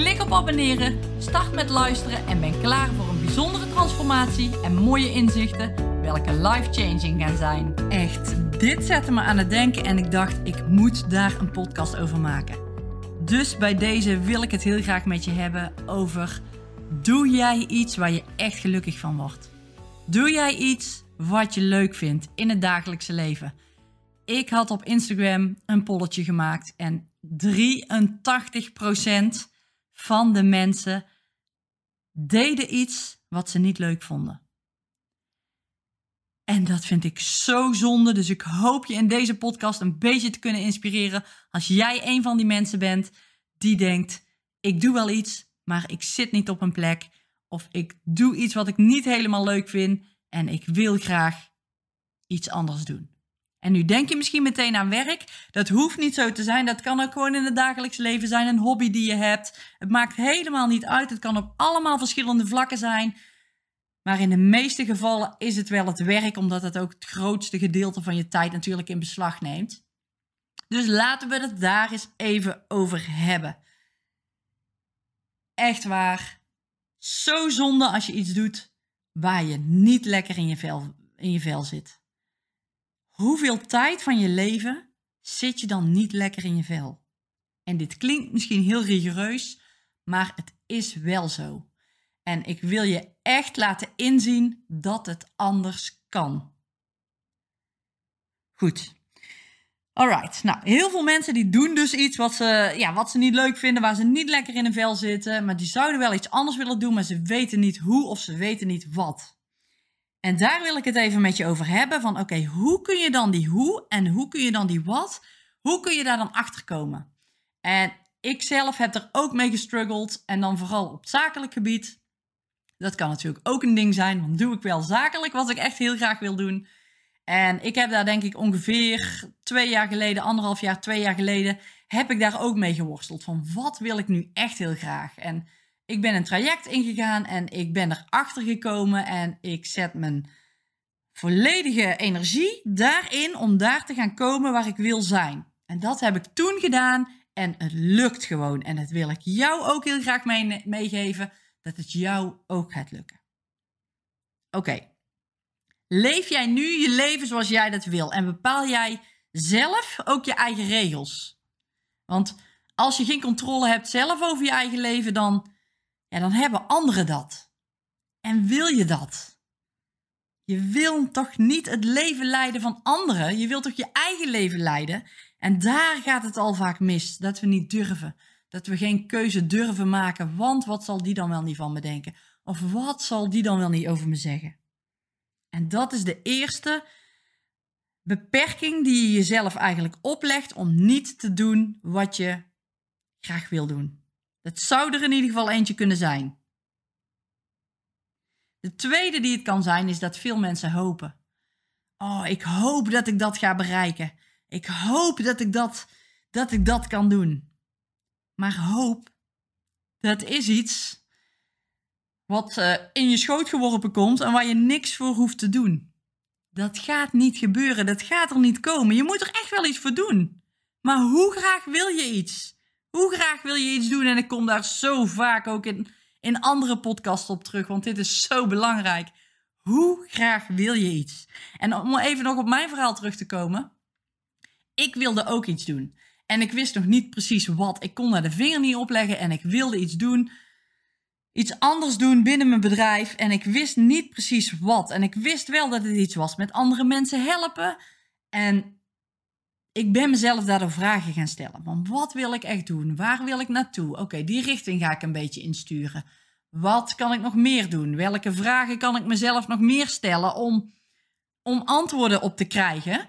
Klik op abonneren, start met luisteren en ben klaar voor een bijzondere transformatie en mooie inzichten welke life-changing gaan zijn. Echt, dit zette me aan het denken en ik dacht, ik moet daar een podcast over maken. Dus bij deze wil ik het heel graag met je hebben over: doe jij iets waar je echt gelukkig van wordt? Doe jij iets wat je leuk vindt in het dagelijkse leven? Ik had op Instagram een polletje gemaakt en 83% van de mensen deden iets wat ze niet leuk vonden. En dat vind ik zo zonde. Dus ik hoop je in deze podcast een beetje te kunnen inspireren. Als jij een van die mensen bent die denkt: ik doe wel iets, maar ik zit niet op een plek. Of ik doe iets wat ik niet helemaal leuk vind en ik wil graag iets anders doen. En nu denk je misschien meteen aan werk. Dat hoeft niet zo te zijn. Dat kan ook gewoon in het dagelijks leven zijn. Een hobby die je hebt. Het maakt helemaal niet uit. Het kan op allemaal verschillende vlakken zijn. Maar in de meeste gevallen is het wel het werk, omdat het ook het grootste gedeelte van je tijd natuurlijk in beslag neemt. Dus laten we het daar eens even over hebben. Echt waar. Zo zonde als je iets doet waar je niet lekker in je vel, in je vel zit. Hoeveel tijd van je leven zit je dan niet lekker in je vel? En dit klinkt misschien heel rigoureus, maar het is wel zo. En ik wil je echt laten inzien dat het anders kan. Goed. Alright. Nou, heel veel mensen die doen dus iets wat ze, ja, wat ze niet leuk vinden, waar ze niet lekker in een vel zitten, maar die zouden wel iets anders willen doen, maar ze weten niet hoe of ze weten niet wat. En daar wil ik het even met je over hebben. Van oké, hoe kun je dan die hoe en hoe kun je dan die wat? Hoe kun je daar dan achter komen? En ik zelf heb er ook mee gestruggeld. En dan vooral op zakelijk gebied. Dat kan natuurlijk ook een ding zijn. Want doe ik wel zakelijk wat ik echt heel graag wil doen. En ik heb daar denk ik ongeveer twee jaar geleden, anderhalf jaar, twee jaar geleden, heb ik daar ook mee geworsteld. Van wat wil ik nu echt heel graag? En ik ben een traject ingegaan en ik ben erachter gekomen en ik zet mijn volledige energie daarin om daar te gaan komen waar ik wil zijn. En dat heb ik toen gedaan en het lukt gewoon. En dat wil ik jou ook heel graag meegeven, dat het jou ook gaat lukken. Oké, leef jij nu je leven zoals jij dat wil en bepaal jij zelf ook je eigen regels? Want als je geen controle hebt zelf over je eigen leven, dan ja, dan hebben anderen dat. En wil je dat? Je wil toch niet het leven leiden van anderen? Je wilt toch je eigen leven leiden? En daar gaat het al vaak mis, dat we niet durven. Dat we geen keuze durven maken, want wat zal die dan wel niet van me denken? Of wat zal die dan wel niet over me zeggen? En dat is de eerste beperking die je jezelf eigenlijk oplegt om niet te doen wat je graag wil doen. Dat zou er in ieder geval eentje kunnen zijn. De tweede die het kan zijn is dat veel mensen hopen. Oh, ik hoop dat ik dat ga bereiken. Ik hoop dat ik dat, dat, ik dat kan doen. Maar hoop, dat is iets wat uh, in je schoot geworpen komt en waar je niks voor hoeft te doen. Dat gaat niet gebeuren, dat gaat er niet komen. Je moet er echt wel iets voor doen. Maar hoe graag wil je iets? Hoe graag wil je iets doen? En ik kom daar zo vaak ook in, in andere podcasts op terug, want dit is zo belangrijk. Hoe graag wil je iets? En om even nog op mijn verhaal terug te komen. Ik wilde ook iets doen. En ik wist nog niet precies wat. Ik kon daar de vinger niet op leggen en ik wilde iets doen. Iets anders doen binnen mijn bedrijf. En ik wist niet precies wat. En ik wist wel dat het iets was met andere mensen helpen. En ik ben mezelf daardoor vragen gaan stellen. Van wat wil ik echt doen? Waar wil ik naartoe? Oké, die richting ga ik een beetje insturen. Wat kan ik nog meer doen? Welke vragen kan ik mezelf nog meer stellen om, om antwoorden op te krijgen?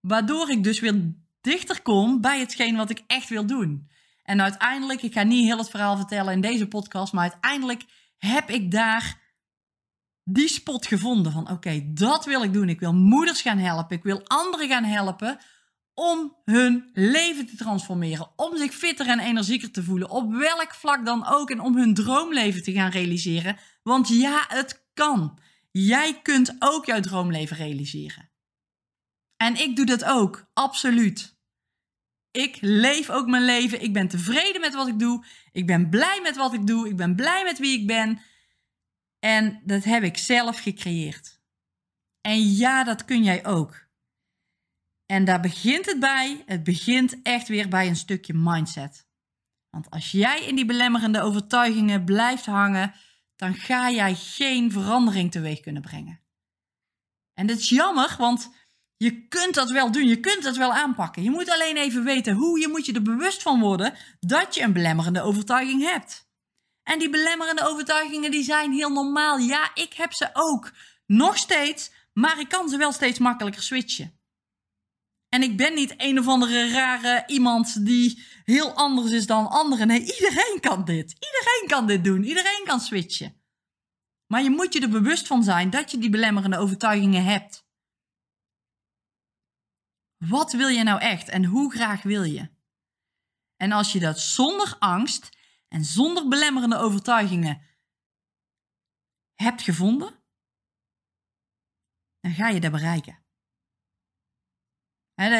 Waardoor ik dus weer dichter kom bij hetgeen wat ik echt wil doen. En uiteindelijk, ik ga niet heel het verhaal vertellen in deze podcast, maar uiteindelijk heb ik daar die spot gevonden van oké, dat wil ik doen. Ik wil moeders gaan helpen. Ik wil anderen gaan helpen om hun leven te transformeren, om zich fitter en energieker te voelen, op welk vlak dan ook en om hun droomleven te gaan realiseren. Want ja, het kan. Jij kunt ook jouw droomleven realiseren. En ik doe dat ook, absoluut. Ik leef ook mijn leven. Ik ben tevreden met wat ik doe. Ik ben blij met wat ik doe. Ik ben blij met wie ik ben. En dat heb ik zelf gecreëerd. En ja, dat kun jij ook. En daar begint het bij. Het begint echt weer bij een stukje mindset. Want als jij in die belemmerende overtuigingen blijft hangen, dan ga jij geen verandering teweeg kunnen brengen. En dat is jammer, want je kunt dat wel doen, je kunt dat wel aanpakken. Je moet alleen even weten hoe, je moet je er bewust van worden dat je een belemmerende overtuiging hebt. En die belemmerende overtuigingen die zijn heel normaal. Ja, ik heb ze ook. Nog steeds, maar ik kan ze wel steeds makkelijker switchen. En ik ben niet een of andere rare iemand die heel anders is dan anderen. Nee, iedereen kan dit. Iedereen kan dit doen. Iedereen kan switchen. Maar je moet je er bewust van zijn dat je die belemmerende overtuigingen hebt. Wat wil je nou echt en hoe graag wil je? En als je dat zonder angst en zonder belemmerende overtuigingen hebt gevonden, dan ga je dat bereiken.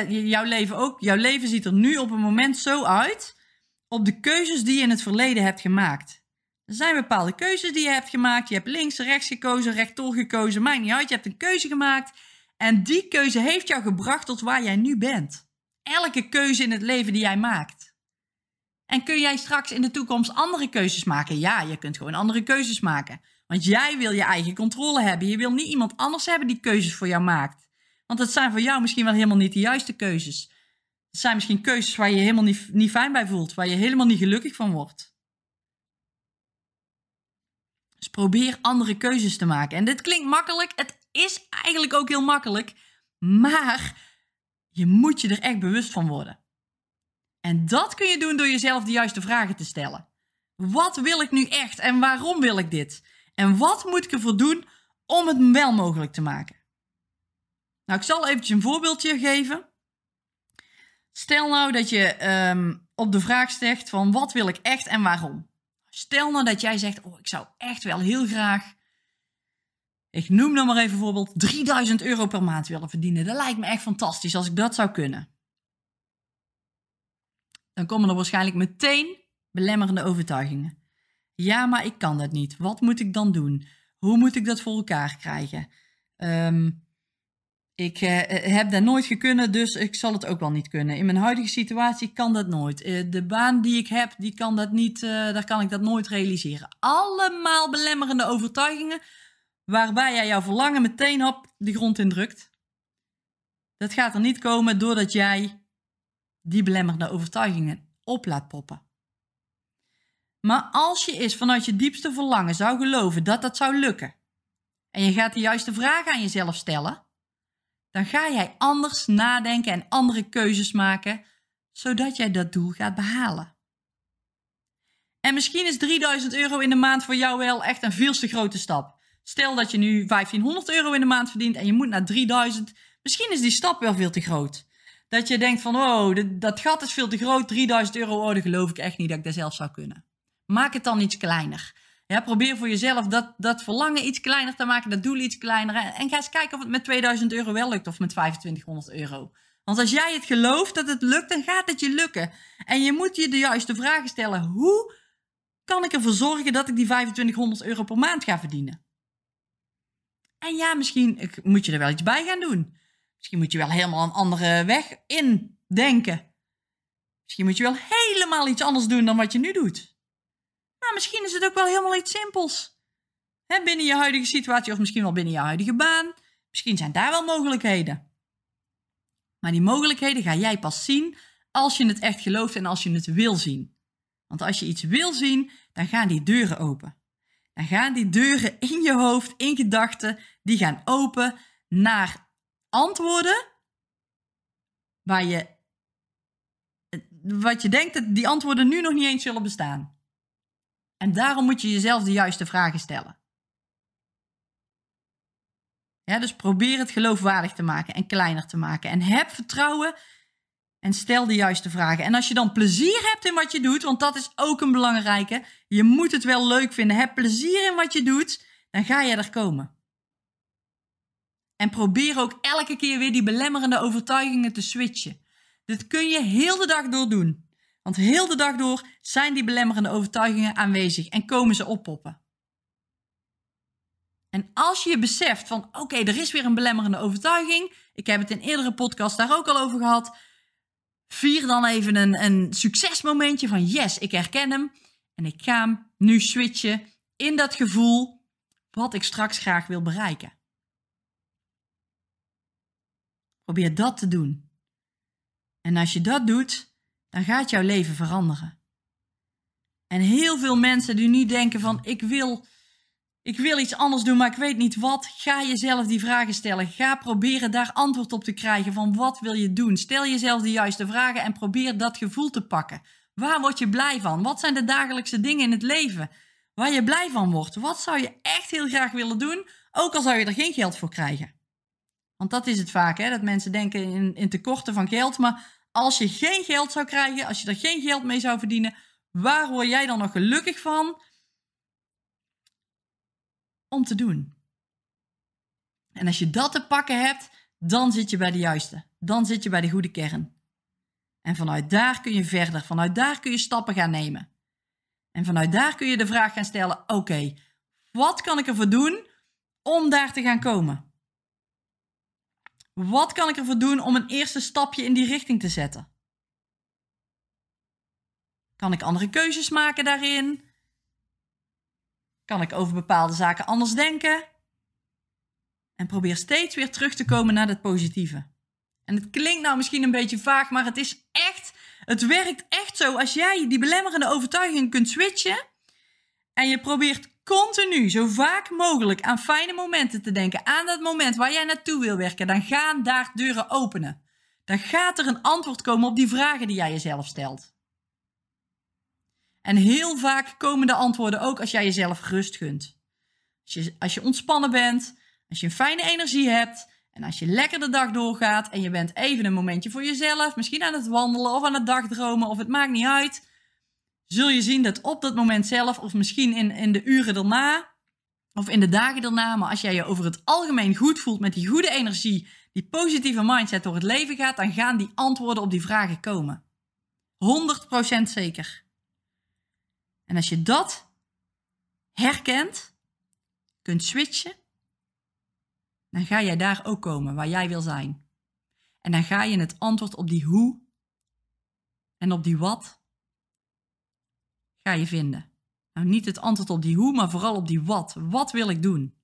Jouw leven ook. Jouw leven ziet er nu op een moment zo uit op de keuzes die je in het verleden hebt gemaakt. Er zijn bepaalde keuzes die je hebt gemaakt. Je hebt links, rechts gekozen, rechtdoor gekozen. Maakt niet uit. Je hebt een keuze gemaakt. En die keuze heeft jou gebracht tot waar jij nu bent. Elke keuze in het leven die jij maakt. En kun jij straks in de toekomst andere keuzes maken? Ja, je kunt gewoon andere keuzes maken. Want jij wil je eigen controle hebben. Je wil niet iemand anders hebben die keuzes voor jou maakt. Want het zijn voor jou misschien wel helemaal niet de juiste keuzes. Het zijn misschien keuzes waar je helemaal niet, niet fijn bij voelt. Waar je helemaal niet gelukkig van wordt. Dus probeer andere keuzes te maken. En dit klinkt makkelijk. Het is eigenlijk ook heel makkelijk. Maar je moet je er echt bewust van worden. En dat kun je doen door jezelf de juiste vragen te stellen. Wat wil ik nu echt en waarom wil ik dit? En wat moet ik ervoor doen om het wel mogelijk te maken? Nou, ik zal eventjes een voorbeeldje geven. Stel nou dat je um, op de vraag stelt van wat wil ik echt en waarom? Stel nou dat jij zegt, oh, ik zou echt wel heel graag, ik noem nou maar even bijvoorbeeld 3000 euro per maand willen verdienen. Dat lijkt me echt fantastisch als ik dat zou kunnen. Dan komen er waarschijnlijk meteen belemmerende overtuigingen. Ja, maar ik kan dat niet. Wat moet ik dan doen? Hoe moet ik dat voor elkaar krijgen? Um, ik uh, heb dat nooit gekunnen, dus ik zal het ook wel niet kunnen. In mijn huidige situatie kan dat nooit. Uh, de baan die ik heb, die kan dat niet, daar kan ik dat nooit realiseren. Allemaal belemmerende overtuigingen waarbij jij jouw verlangen meteen op de grond indrukt. Dat gaat er niet komen doordat jij die belemmerende overtuigingen op laat poppen. Maar als je eens vanuit je diepste verlangen zou geloven dat dat zou lukken, en je gaat de juiste vragen aan jezelf stellen, dan ga jij anders nadenken en andere keuzes maken, zodat jij dat doel gaat behalen. En misschien is 3000 euro in de maand voor jou wel echt een veel te grote stap. Stel dat je nu 1500 euro in de maand verdient en je moet naar 3000. Misschien is die stap wel veel te groot. Dat je denkt van, oh, dat gat is veel te groot, 3000 euro, oh, dat geloof ik echt niet dat ik dat zelf zou kunnen. Maak het dan iets kleiner. Ja, probeer voor jezelf dat, dat verlangen iets kleiner te maken, dat doel iets kleiner. En ga eens kijken of het met 2000 euro wel lukt of met 2500 euro. Want als jij het gelooft dat het lukt, dan gaat het je lukken. En je moet je de juiste vragen stellen. Hoe kan ik ervoor zorgen dat ik die 2500 euro per maand ga verdienen? En ja, misschien moet je er wel iets bij gaan doen. Misschien moet je wel helemaal een andere weg indenken. Misschien moet je wel helemaal iets anders doen dan wat je nu doet. Misschien is het ook wel helemaal iets simpels. binnen je huidige situatie of misschien wel binnen je huidige baan. Misschien zijn daar wel mogelijkheden. Maar die mogelijkheden ga jij pas zien als je het echt gelooft en als je het wil zien. Want als je iets wil zien, dan gaan die deuren open. Dan gaan die deuren in je hoofd, in gedachten, die gaan open naar antwoorden waar je, wat je denkt dat die antwoorden nu nog niet eens zullen bestaan. En daarom moet je jezelf de juiste vragen stellen. Dus probeer het geloofwaardig te maken en kleiner te maken. En heb vertrouwen en stel de juiste vragen. En als je dan plezier hebt in wat je doet, want dat is ook een belangrijke. Je moet het wel leuk vinden. Heb plezier in wat je doet, dan ga je er komen. En probeer ook elke keer weer die belemmerende overtuigingen te switchen. Dit kun je heel de dag door doen. Want heel de dag door zijn die belemmerende overtuigingen aanwezig en komen ze oppoppen. En als je beseft van oké, er is weer een belemmerende overtuiging. Ik heb het in eerdere podcast daar ook al over gehad. Vier dan even een, een succesmomentje van yes, ik herken hem. En ik ga hem nu switchen in dat gevoel wat ik straks graag wil bereiken. Probeer dat te doen. En als je dat doet, dan gaat jouw leven veranderen. En heel veel mensen die nu denken van ik wil, ik wil iets anders doen, maar ik weet niet wat. Ga jezelf die vragen stellen. Ga proberen daar antwoord op te krijgen van wat wil je doen. Stel jezelf de juiste vragen en probeer dat gevoel te pakken. Waar word je blij van? Wat zijn de dagelijkse dingen in het leven waar je blij van wordt? Wat zou je echt heel graag willen doen, ook al zou je er geen geld voor krijgen? Want dat is het vaak, hè? dat mensen denken in, in tekorten van geld. Maar als je geen geld zou krijgen, als je er geen geld mee zou verdienen, waar word jij dan nog gelukkig van om te doen? En als je dat te pakken hebt, dan zit je bij de juiste. Dan zit je bij de goede kern. En vanuit daar kun je verder. Vanuit daar kun je stappen gaan nemen. En vanuit daar kun je de vraag gaan stellen: oké, wat kan ik ervoor doen om daar te gaan komen? Wat kan ik ervoor doen om een eerste stapje in die richting te zetten? Kan ik andere keuzes maken daarin? Kan ik over bepaalde zaken anders denken? En probeer steeds weer terug te komen naar het positieve. En het klinkt nou misschien een beetje vaag, maar het is echt, het werkt echt zo. Als jij die belemmerende overtuigingen kunt switchen en je probeert continu, zo vaak mogelijk, aan fijne momenten te denken, aan dat moment waar jij naartoe wil werken, dan gaan daar deuren openen. Dan gaat er een antwoord komen op die vragen die jij jezelf stelt. En heel vaak komen de antwoorden ook als jij jezelf rust gunt. Als je, als je ontspannen bent, als je een fijne energie hebt en als je lekker de dag doorgaat en je bent even een momentje voor jezelf, misschien aan het wandelen of aan het dagdromen of het maakt niet uit zul je zien dat op dat moment zelf, of misschien in, in de uren daarna, of in de dagen daarna, maar als jij je over het algemeen goed voelt met die goede energie, die positieve mindset door het leven gaat, dan gaan die antwoorden op die vragen komen. 100% zeker. En als je dat herkent, kunt switchen, dan ga jij daar ook komen waar jij wil zijn. En dan ga je het antwoord op die hoe en op die wat ga je vinden. Nou, niet het antwoord op die hoe, maar vooral op die wat. Wat wil ik doen?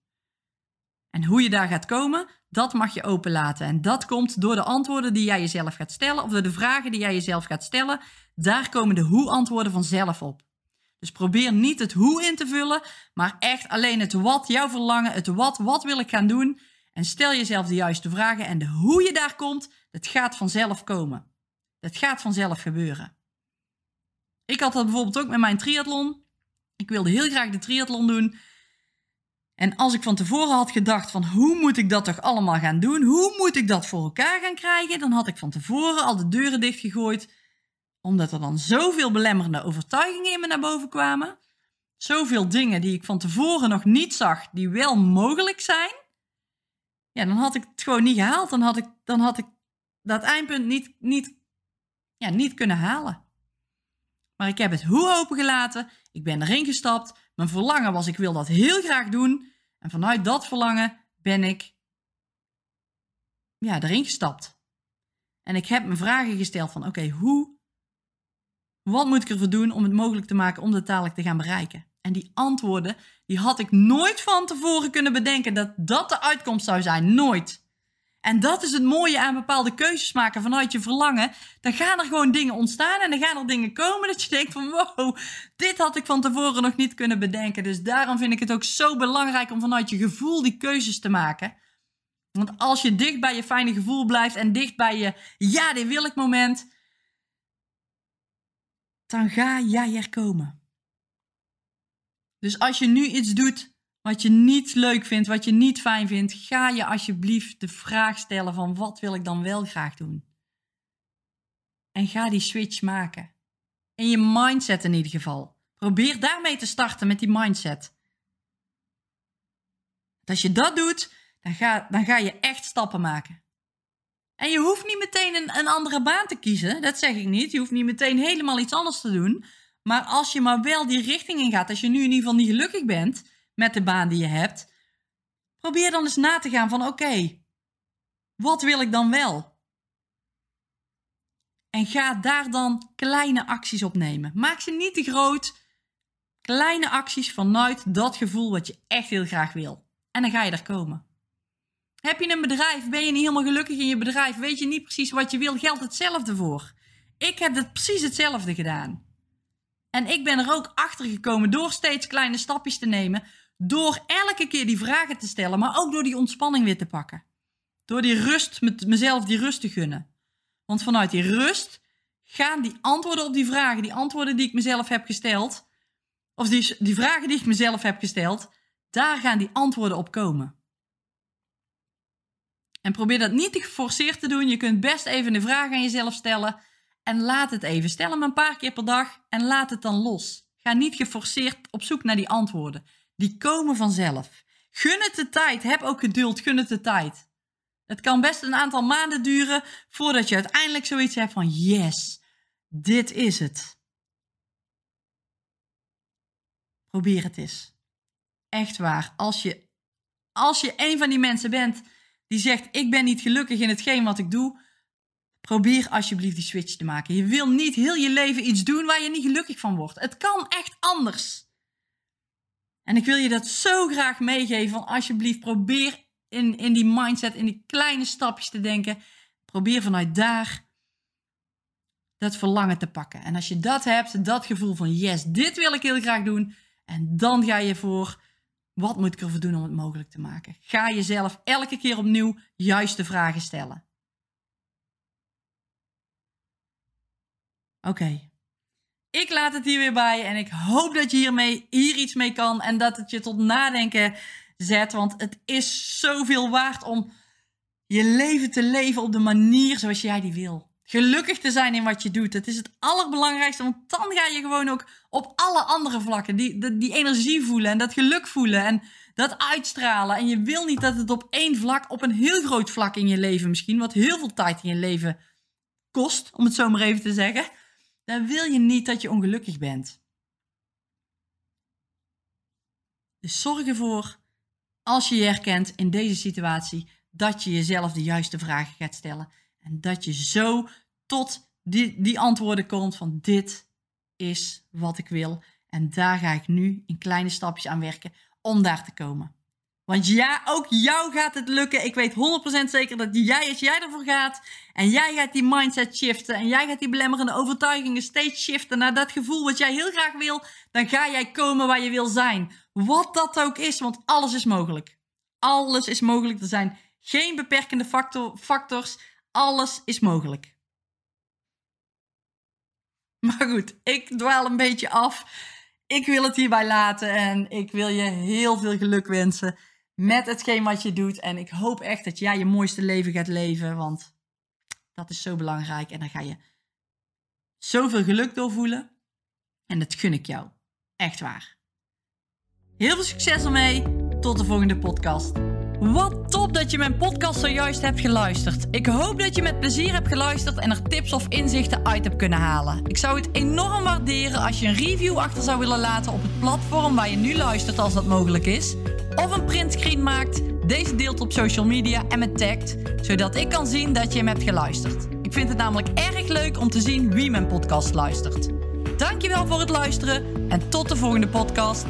En hoe je daar gaat komen, dat mag je openlaten. En dat komt door de antwoorden die jij jezelf gaat stellen, of door de vragen die jij jezelf gaat stellen. Daar komen de hoe-antwoorden vanzelf op. Dus probeer niet het hoe in te vullen, maar echt alleen het wat, jouw verlangen, het wat, wat wil ik gaan doen. En stel jezelf de juiste vragen en de hoe je daar komt, dat gaat vanzelf komen. Dat gaat vanzelf gebeuren. Ik had dat bijvoorbeeld ook met mijn triathlon. Ik wilde heel graag de triathlon doen. En als ik van tevoren had gedacht van hoe moet ik dat toch allemaal gaan doen? Hoe moet ik dat voor elkaar gaan krijgen? Dan had ik van tevoren al de deuren dichtgegooid. Omdat er dan zoveel belemmerende overtuigingen in me naar boven kwamen. Zoveel dingen die ik van tevoren nog niet zag, die wel mogelijk zijn. Ja, dan had ik het gewoon niet gehaald. Dan had ik, dan had ik dat eindpunt niet, niet, ja, niet kunnen halen. Maar ik heb het hoe opengelaten. Ik ben erin gestapt. Mijn verlangen was, ik wil dat heel graag doen. En vanuit dat verlangen ben ik ja, erin gestapt. En ik heb me vragen gesteld van, oké, hoe, wat moet ik ervoor doen om het mogelijk te maken om dat dadelijk te gaan bereiken? En die antwoorden, die had ik nooit van tevoren kunnen bedenken dat dat de uitkomst zou zijn. Nooit. En dat is het mooie aan bepaalde keuzes maken vanuit je verlangen. Dan gaan er gewoon dingen ontstaan en dan gaan er dingen komen dat je denkt van wow, dit had ik van tevoren nog niet kunnen bedenken. Dus daarom vind ik het ook zo belangrijk om vanuit je gevoel die keuzes te maken. Want als je dicht bij je fijne gevoel blijft en dicht bij je ja, dit wil ik moment, dan ga jij er komen. Dus als je nu iets doet wat je niet leuk vindt, wat je niet fijn vindt, ga je alsjeblieft de vraag stellen van wat wil ik dan wel graag doen? En ga die switch maken. In je mindset in ieder geval. Probeer daarmee te starten met die mindset. Als je dat doet, dan ga, dan ga je echt stappen maken. En je hoeft niet meteen een, een andere baan te kiezen. Dat zeg ik niet. Je hoeft niet meteen helemaal iets anders te doen. Maar als je maar wel die richting in gaat, als je nu in ieder geval niet gelukkig bent met de baan die je hebt, probeer dan eens na te gaan van oké, wat wil ik dan wel? En ga daar dan kleine acties op nemen. Maak ze niet te groot. Kleine acties vanuit dat gevoel wat je echt heel graag wil. En dan ga je er komen. Heb je een bedrijf, ben je niet helemaal gelukkig in je bedrijf, weet je niet precies wat je wil, geldt hetzelfde voor. Ik heb het precies hetzelfde gedaan. En ik ben er ook achter gekomen door steeds kleine stapjes te nemen, door elke keer die vragen te stellen, maar ook door die ontspanning weer te pakken. Door die rust, met mezelf die rust te gunnen. Want vanuit die rust gaan die antwoorden op die vragen, die antwoorden die ik mezelf heb gesteld, of die, die vragen die ik mezelf heb gesteld, daar gaan die antwoorden op komen. En probeer dat niet te geforceerd te doen. Je kunt best even de vraag aan jezelf stellen. En laat het even. Stel hem een paar keer per dag en laat het dan los. Ga niet geforceerd op zoek naar die antwoorden. Die komen vanzelf. Gun het de tijd. Heb ook geduld. Gun het de tijd. Het kan best een aantal maanden duren voordat je uiteindelijk zoiets hebt van yes, dit is het. Probeer het eens. Echt waar. Als je, als je een van die mensen bent die zegt: Ik ben niet gelukkig in hetgeen wat ik doe. Probeer alsjeblieft die switch te maken. Je wil niet heel je leven iets doen waar je niet gelukkig van wordt. Het kan echt anders. En ik wil je dat zo graag meegeven. Van alsjeblieft, probeer in, in die mindset, in die kleine stapjes te denken. Probeer vanuit daar dat verlangen te pakken. En als je dat hebt, dat gevoel van yes, dit wil ik heel graag doen. En dan ga je voor wat moet ik ervoor doen om het mogelijk te maken? Ga jezelf elke keer opnieuw juiste vragen stellen. Oké. Ik laat het hier weer bij en ik hoop dat je hiermee, hier iets mee kan en dat het je tot nadenken zet. Want het is zoveel waard om je leven te leven op de manier zoals jij die wil gelukkig te zijn in wat je doet. Het is het allerbelangrijkste, want dan ga je gewoon ook op alle andere vlakken die, die, energie voelen en dat geluk voelen en dat uitstralen. En je wil niet dat het op één vlak, op een heel groot vlak in je leven misschien, wat heel veel tijd in je leven kost, om het zo maar even te zeggen, dan wil je niet dat je ongelukkig bent. Dus zorg ervoor, als je je herkent in deze situatie, dat je jezelf de juiste vragen gaat stellen. En dat je zo tot die, die antwoorden komt van dit is wat ik wil. En daar ga ik nu in kleine stapjes aan werken om daar te komen. Want ja, ook jou gaat het lukken. Ik weet 100% zeker dat jij, als jij ervoor gaat en jij gaat die mindset shiften en jij gaat die belemmerende overtuigingen steeds shiften naar dat gevoel wat jij heel graag wil, dan ga jij komen waar je wil zijn. Wat dat ook is, want alles is mogelijk. Alles is mogelijk. Er zijn geen beperkende factor, factors. Alles is mogelijk. Maar goed, ik dwaal een beetje af. Ik wil het hierbij laten en ik wil je heel veel geluk wensen met hetgeen wat je doet. En ik hoop echt dat jij je mooiste leven gaat leven, want dat is zo belangrijk. En dan ga je zoveel geluk doorvoelen. En dat gun ik jou. Echt waar. Heel veel succes ermee. Tot de volgende podcast. Wat top dat je mijn podcast zojuist hebt geluisterd. Ik hoop dat je met plezier hebt geluisterd en er tips of inzichten uit hebt kunnen halen. Ik zou het enorm waarderen als je een review achter zou willen laten op het platform waar je nu luistert als dat mogelijk is. Of een printscreen maakt, deze deelt op social media en me tagt, zodat ik kan zien dat je hem hebt geluisterd. Ik vind het namelijk erg leuk om te zien wie mijn podcast luistert. Dankjewel voor het luisteren en tot de volgende podcast.